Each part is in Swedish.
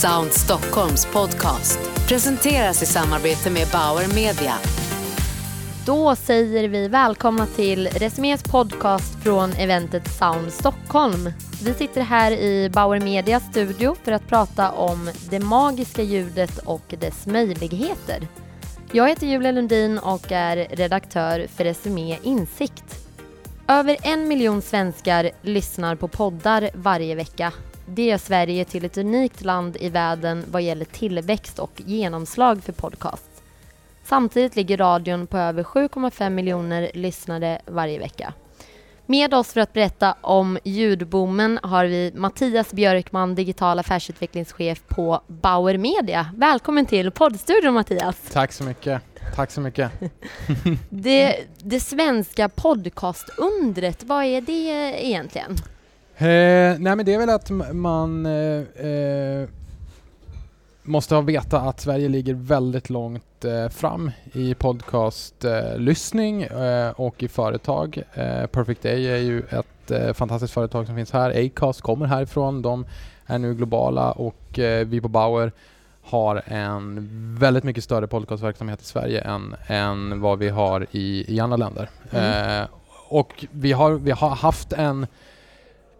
Sound Stockholms podcast presenteras i samarbete med Bauer Media. Då säger vi välkomna till Resumés podcast från eventet Sound Stockholm. Vi sitter här i Bauer Medias studio för att prata om det magiska ljudet och dess möjligheter. Jag heter Julia Lundin och är redaktör för Resumé Insikt. Över en miljon svenskar lyssnar på poddar varje vecka. Det gör Sverige till ett unikt land i världen vad gäller tillväxt och genomslag för podcast. Samtidigt ligger radion på över 7,5 miljoner lyssnare varje vecka. Med oss för att berätta om ljudboomen har vi Mattias Björkman, digital affärsutvecklingschef på Bauer Media. Välkommen till poddstudion Mattias! Tack så mycket! Tack så mycket! det, det svenska podcastundret, vad är det egentligen? Eh, nej men det är väl att man eh, eh, måste ha veta att Sverige ligger väldigt långt eh, fram i podcastlyssning eh, och i företag. Eh, Perfect Day är ju ett fantastiskt företag som finns här. Acast kommer härifrån. De är nu globala och vi på Bauer har en väldigt mycket större podcastverksamhet i Sverige än, än vad vi har i, i andra länder. Mm. och vi har, vi har haft en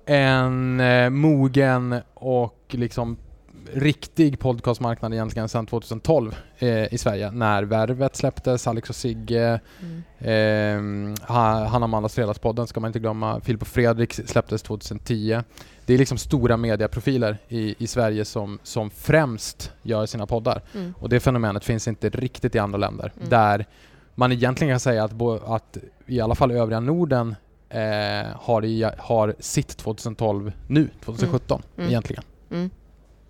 en eh, mogen och liksom riktig podcastmarknad egentligen sedan 2012 eh, i Sverige när Värvet släpptes, Alex och Sigge, mm. eh, Hanna Amandas Fredagspodden ska man inte glömma, Filip och Fredrik släpptes 2010. Det är liksom stora mediaprofiler i, i Sverige som, som främst gör sina poddar. Mm. Och det fenomenet finns inte riktigt i andra länder mm. där man egentligen kan säga att, bo, att i alla fall övriga Norden eh, har, i, har sitt 2012 nu, 2017 mm. mm. egentligen. Mm.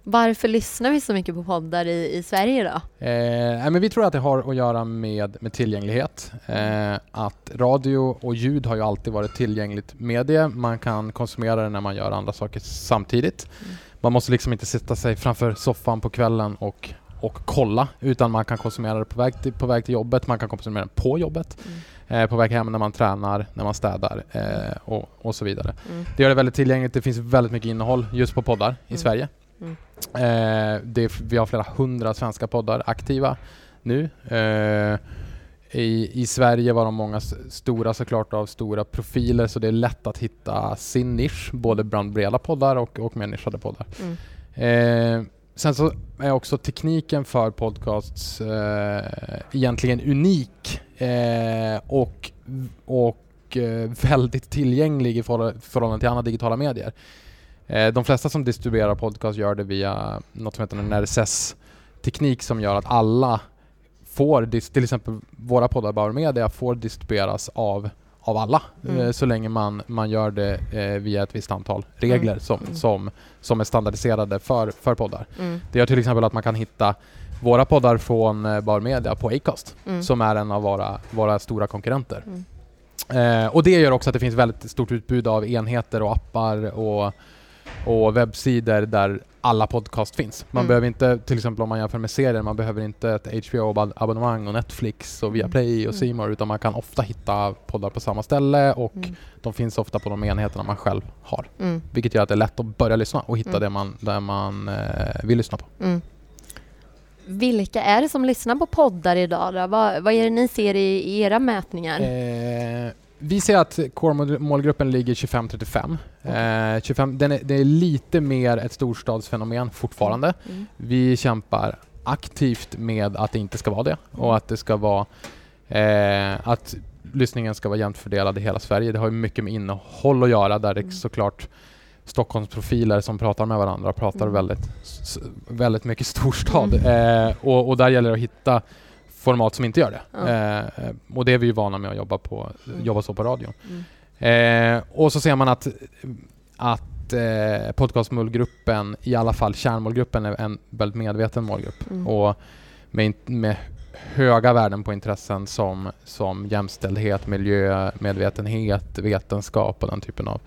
Varför lyssnar vi så mycket på poddar i, i Sverige då? Eh, men vi tror att det har att göra med, med tillgänglighet. Eh, att radio och ljud har ju alltid varit tillgängligt medie. Man kan konsumera det när man gör andra saker samtidigt. Mm. Man måste liksom inte sitta sig framför soffan på kvällen och, och kolla utan man kan konsumera det på väg till, på väg till jobbet, man kan konsumera det på jobbet. Mm eh, på väg hem när man tränar, när man städar eh, och, och, så vidare. Mm. Det gör det väldigt tillgängligt. Det finns väldigt mycket innehåll just på poddar i mm. Sverige. Mm. Eh, det, vi har flera hundra svenska poddar aktiva nu. Eh, i, I Sverige var de många stora såklart av stora profiler så det är lätt att hitta sin nisch både bland breda poddar och, och mer nischade poddar. Mm. Sen så är också tekniken för podcasts eh, egentligen unik eh, och, och eh, väldigt tillgänglig i förhållande till andra digitala medier. Eh, de flesta som distribuerar podcast gör det via något som heter en RSS-teknik som gör att alla får, till exempel våra poddar Bauer Media, får distribueras av av alla mm. eh, så länge man, man gör det eh, via ett visst antal regler mm. Som, mm. som, som är standardiserade för, för poddar. Mm. Det gör till exempel att man kan hitta våra poddar från eh, Bar Media på Acast mm. som är en av våra, våra stora konkurrenter. Eh, och det gör också att det finns väldigt stort utbud av enheter och appar och, och webbsidor där alla podcast finns. Man mm. behöver inte, till exempel om man jämför med serier, man behöver inte ett HBO-abonnemang och Netflix och Viaplay och C mm. utan man kan ofta hitta poddar på samma ställe och mm. de finns ofta på de enheterna man själv har. Mm. Vilket gör att det är lätt att börja lyssna och hitta mm. det man, där man eh, vill lyssna på. Mm. Vilka är det som lyssnar på poddar idag? Då? Vad, vad är det ni ser i, i era mätningar? Eh, vi ser att core-målgruppen ligger 25-35. Eh, 25, den är, det är lite mer ett storstadsfenomen fortfarande. Mm. mm. Vi kämpar aktivt med att det inte ska vara det och mm. att det ska vara eh, att lyssningen ska vara jämnt fördelad i hela Sverige. Det har ju mycket med innehåll att göra där det mm. såklart Stockholmsprofiler som pratar med varandra pratar mm. väldigt, väldigt mycket storstad. Mm. Eh, och, och, där gäller det att hitta format som inte gör det. Ja. Eh, och det är vi ju vana med att jobba, på, mm. jobba så på radion. Mm. Eh, och så ser man att, att eh, podcastmålgruppen, i alla fall kärnmålgruppen, är en väldigt medveten målgrupp. Mm. Och med, med höga värden på intressen som, som jämställdhet, miljö, medvetenhet, vetenskap och den typen av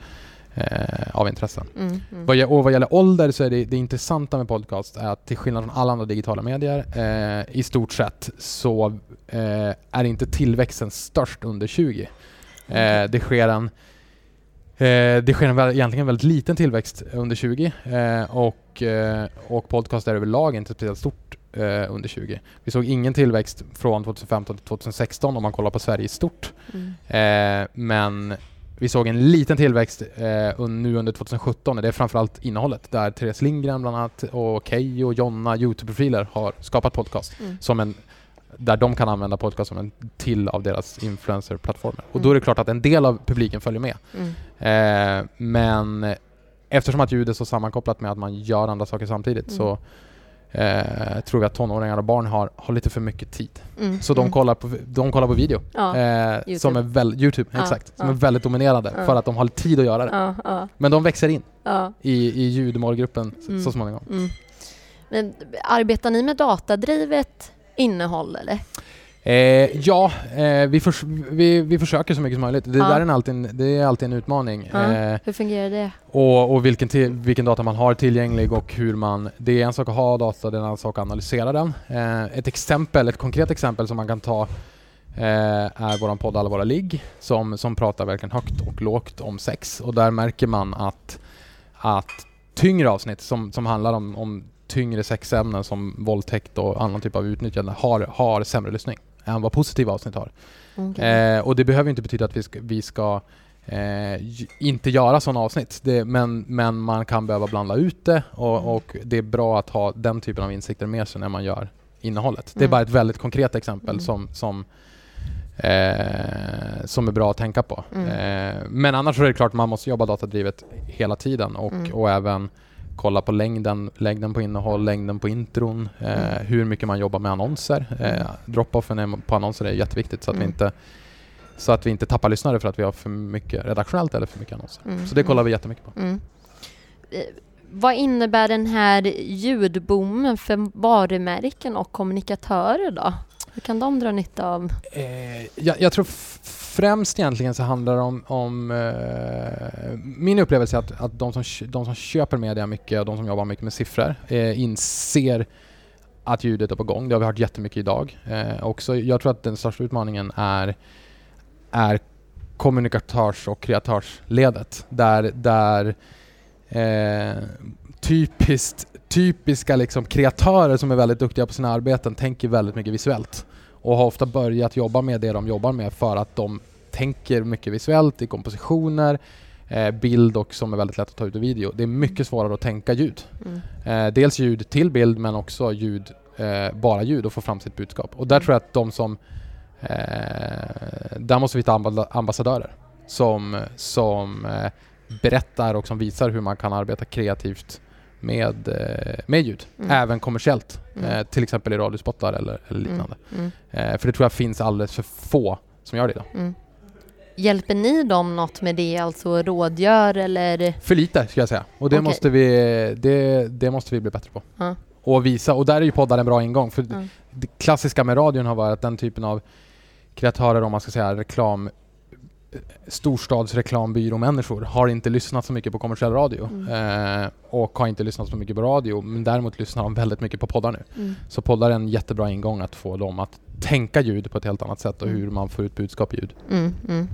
eh, av intressen. Mm, mm. Vad, och vad gäller ålder så är det, det intressanta med podcast är att till skillnad från alla andra digitala medier eh, i stort sett så eh, är inte tillväxten störst under 20. Okay. Eh, det sker en Eh, det sker en väl, egentligen väldigt liten tillväxt under 20 eh, och, och podcast är överlag inte speciellt stort under 20. Vi såg ingen tillväxt från 2015 till 2016 om man kollar på Sverige i stort. Mm. Men vi såg en liten tillväxt eh, nu under 2017. Det är framförallt innehållet där Therese Lindgren bland annat och Keyyo och Jonna, Youtube-profiler, har skapat podcast Mm. som en där de kan använda podcast som en till av deras influencer-plattformar. Och Mm. då är det klart att en del av publiken följer med. Mm. Eh, men eftersom att ljud är så sammankopplat med att man gör andra saker samtidigt Mm. så eh, tror vi att tonåringar och barn har, har lite för mycket tid. Mm. Så de, Mm. kollar på, de kollar på video. Ja. Eh, YouTube. som är väl, Youtube, Ja, exakt. Som är väldigt dominerande för att de har tid att göra det. Men de växer in i, i ljudmålgruppen Mm. så småningom. Mm. Men arbetar ni med datadrivet innehåll eller? Eh, ja, eh, vi, förs vi, vi försöker så mycket som möjligt. Det, Ja. där är alltid, en- det är alltid en utmaning. Ja. Eh, Hur fungerar det? och och vilken, vilken data man har tillgänglig och hur man... Det är en sak att ha data, det är en annan sak att analysera den. Eh, ett exempel, ett konkret exempel som man kan ta eh, är våran podd Alla våra ligg som, som pratar verkligen högt och lågt om sex och där märker man att, att tyngre avsnitt som, som handlar om, om tyngre sexämnen som våldtäkt och annan typ av utnyttjande har, har sämre lyssning än vad positiva avsnitt har. Okej. Eh, och det behöver inte betyda att vi ska, vi ska eh, inte göra sådana avsnitt. Det, men, men man kan behöva blanda ut det Mm. och, och det är bra att ha den typen av insikter med sig när man gör innehållet. Det är Mm. bara ett väldigt konkret exempel Mm. som, som, eh, som är bra att tänka på. Mm. Eh, men annars är det klart man måste jobba datadrivet hela tiden och, Mm. och även kolla på längden, längden på innehåll, längden på intron, eh, Mm. hur mycket man jobbar med annonser. Eh, Drop-offen är- på annonser är jätteviktigt så att, Mm. vi inte, så att vi inte tappar lyssnare för att vi har för mycket redaktionellt eller för mycket annonser. Mm. Så det kollar vi jättemycket på. Mm. Eh, Vad innebär den här ljudboomen för varumärken och kommunikatörer då? Hur kan de dra nytta av? Eh, jag, jag tror främst egentligen så handlar det om, om eh, Eh, min upplevelse är att, att de, som, de som köper media mycket och de som jobbar mycket med siffror eh, inser att ljudet är på gång. Det har vi hört jättemycket idag. Eh, också, jag tror att den största utmaningen är, är kommunikatörs och kreatörsledet. Där, där eh, typiskt, typiska liksom kreatörer som är väldigt duktiga på sina arbeten tänker väldigt mycket visuellt och har ofta börjat jobba med det de jobbar med för att de tänker mycket visuellt i kompositioner, bild och som är väldigt lätt att ta ut i video. Det är mycket svårare att tänka ljud. Mm. Eh, dels ljud till bild men också ljud, eh, bara ljud och få fram sitt budskap. Och där tror jag att de som... Eh, där måste vi ta amba- ambassadörer som, som eh, berättar och som visar hur man kan arbeta kreativt med, eh, med ljud. Mm. Även kommersiellt. Mm. Eh, till exempel i radiospottar eller, eller liknande. Mm. Eh, för det tror jag finns alldeles för få som gör det idag. Hjälper ni dem något med det, alltså rådgör eller? För lite ska jag säga. Och det, Okej. måste, vi, det, det måste vi bli bättre på. Ja. Och visa, och där är ju poddar en bra ingång. För Ja. det klassiska med radion har varit att den typen av kreatörer, om man ska säga reklam, storstadsreklambyråmänniskor har inte lyssnat så mycket på kommersiell radio Mm. eh, och har inte lyssnat så mycket på radio men däremot lyssnar de väldigt mycket på poddar nu. Mm. Så poddar är en jättebra ingång att få dem att tänka ljud på ett helt annat sätt och Mm. hur man får ut budskap i ljud. Mm. Mm.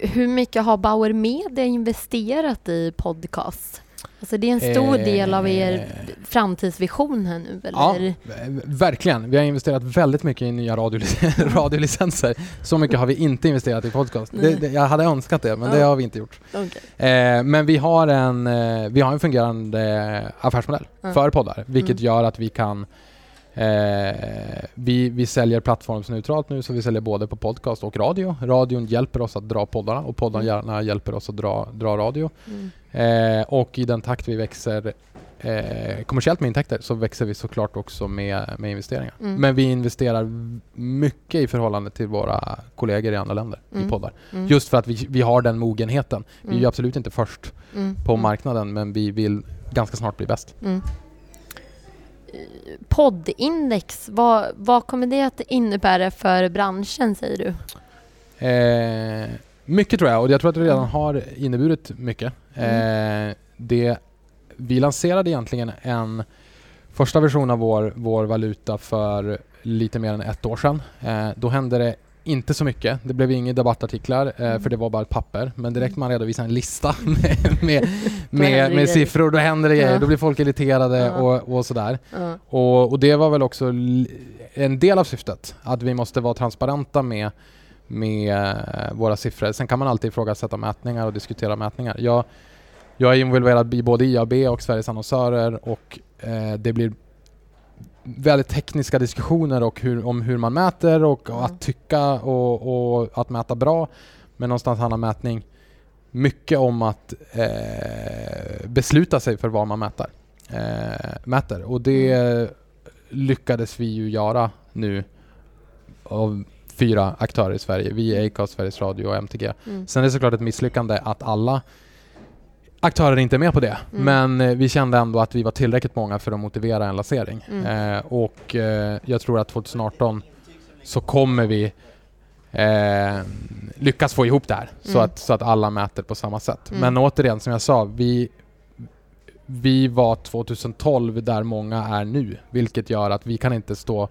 Hur mycket har Bauer Media investerat i podcast? Alltså det är en stor Eh, del av er framtidsvision här nu, Ja, eller? v- verkligen. Vi har investerat väldigt mycket i nya radiolic- radiolicenser. Så mycket har vi inte investerat i podcast. Det, det, jag hade önskat det, men det Ja. har vi inte gjort. Okej. Eh, men vi har en, eh, vi har en fungerande affärsmodell Ja. för poddar, vilket Mm. gör att vi kan Eh, vi, vi säljer plattformsneutralt nu så vi säljer både på podcast och radio. Radion hjälper oss att dra poddarna och poddarna Mm. hjälper oss att dra, dra radio. Mm. Eh, och i den takt vi växer eh, kommersiellt med intäkter så växer vi såklart också med, med investeringar. Mm. Men vi investerar mycket i förhållande till våra kollegor i andra länder Mm. i poddar. Mm. Just för att vi, vi har den mogenheten. Vi är Mm. absolut inte först Mm. på marknaden men vi vill ganska snart bli bäst. Mm. Poddindex, vad, vad kommer det att innebära för branschen säger du? Eh, mycket tror jag och jag tror att det redan Mm. har inneburit mycket. Eh, det, vi lanserade egentligen en första version av vår, vår valuta för lite mer än ett år sedan. Eh, då hände det inte så mycket. Det blev inga debattartiklar eh, Mm. för det var bara ett papper. Men direkt man redovisar en lista med, med, med, med grejer. siffror, då händer det grejer. Ja. Då blir folk irriterade Ja. och, och sådär. Ja. Och, och det var väl också en del av syftet, att vi måste vara transparenta med, med eh, våra siffror. Sen kan man alltid ifrågasätta mätningar och diskutera mätningar. Jag, jag är involverad i både IAB och Sveriges annonsörer och eh, det blir väldigt tekniska diskussioner och hur, om hur man mäter och, och Mm. att tycka och, och att mäta bra. Men någonstans handlar mätning mycket om att eh, besluta sig för vad man mäter. Eh, mäter. Och det lyckades vi ju göra nu av fyra aktörer i Sverige. Vi, Acast, Sveriges Radio och MTG. Mm. Sen är det såklart ett misslyckande att alla aktörer inte är med på det. Mm. Men eh, vi kände ändå att vi var tillräckligt många för att motivera en lansering. Mm. Eh, och eh, jag tror att 2018 så kommer vi eh, lyckas få ihop det här så, Mm. att, så att alla mäter på samma sätt. Mm. Men återigen, som jag sa, vi, vi var 2012 där många är nu, vilket gör att vi kan inte stå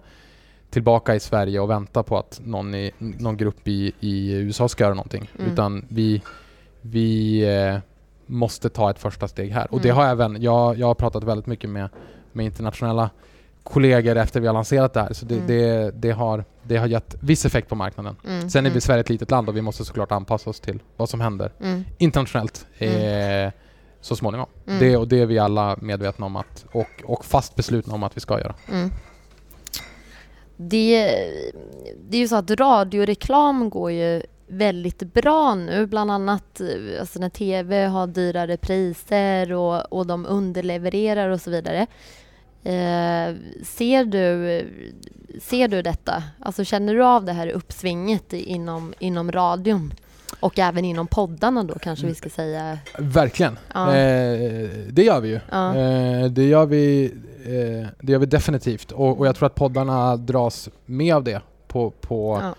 tillbaka i Sverige och vänta på att någon, i, någon grupp i, i USA ska göra någonting. Mm. Utan vi, vi eh, måste ta ett första steg här. Och det Mm. har även, jag, jag har pratat väldigt mycket med, med internationella kollegor efter vi har lanserat det här. Så det, Mm. det, det, har, det har gett viss effekt på marknaden. Mm. Sen är vi Mm. Sverige ett litet land och vi måste såklart anpassa oss till vad som händer Mm. internationellt eh, så småningom. Mm. Det, och det är vi alla medvetna om att, och, och fast beslutna om att vi ska göra. Mm. Det, det är ju så att radioreklam går ju väldigt bra nu, bland annat eh, alltså när TV har dyrare priser och, och de underlevererar och så vidare. Eh, ser, du, ser du detta? Alltså känner du av det här uppsvinget inom, inom radion? Och även inom poddarna då kanske vi ska säga. Verkligen. Ja. Eh, det gör vi ju. Ja. Eh, det, gör vi, eh, det gör vi definitivt. Och, och jag tror att poddarna dras med av det. På, på, Ja.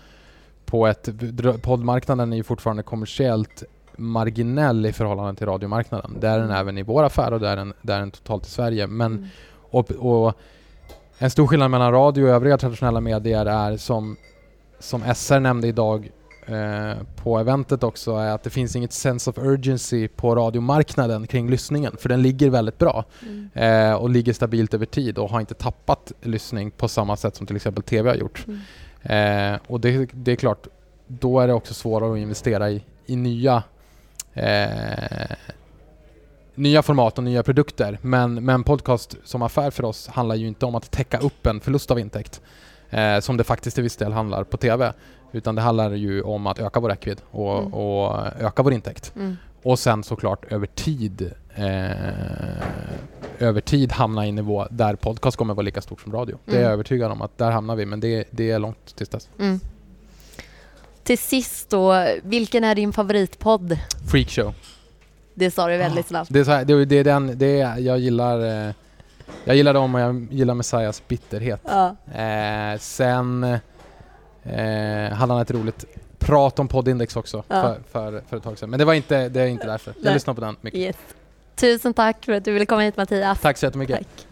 På ett, poddmarknaden är ju fortfarande kommersiellt marginell i förhållande till radiomarknaden. Det är den Mm. även i vår affär och det är den, det är den totalt i Sverige. Men Mm. Och, och en stor skillnad mellan radio och övriga traditionella medier är som, som SR nämnde idag eh, på eventet också är att det finns inget sense of urgency på radiomarknaden kring lyssningen för den ligger väldigt bra Mm. eh, och ligger stabilt över tid och har inte tappat lyssning på samma sätt som till exempel TV har gjort. Mm. Eh, och det, det är klart, då är det också svårare att investera i, i nya eh, nya format och nya produkter. Men, men podcast som affär för oss handlar ju inte om att täcka upp en förlust av intäkt eh, som det faktiskt till viss del handlar på TV. Utan det handlar ju om att öka vår räckvidd och, Mm. och öka vår intäkt. Mm. Och sen såklart över tid eh, över tid hamna i en nivå där podcast kommer vara lika stort som radio. Det är jag Mm. övertygad om att där hamnar vi men det, det är långt tills dess. Mm. Till sist då, vilken är din favoritpodd? Freakshow. Det sa du väldigt snabbt. Det är, så här, det, det är den, det är, jag gillar eh, jag gillar dem och jag gillar Messiahs bitterhet. Ja. Eh, sen eh, hade han ett roligt prat om poddindex också Ja. för, för, för ett tag sedan. Men det var inte, det är inte därför. Jag Nej. lyssnar på den mycket. Yes. Tusen tack för att du ville komma hit Mattias. Tack så jättemycket. Tack.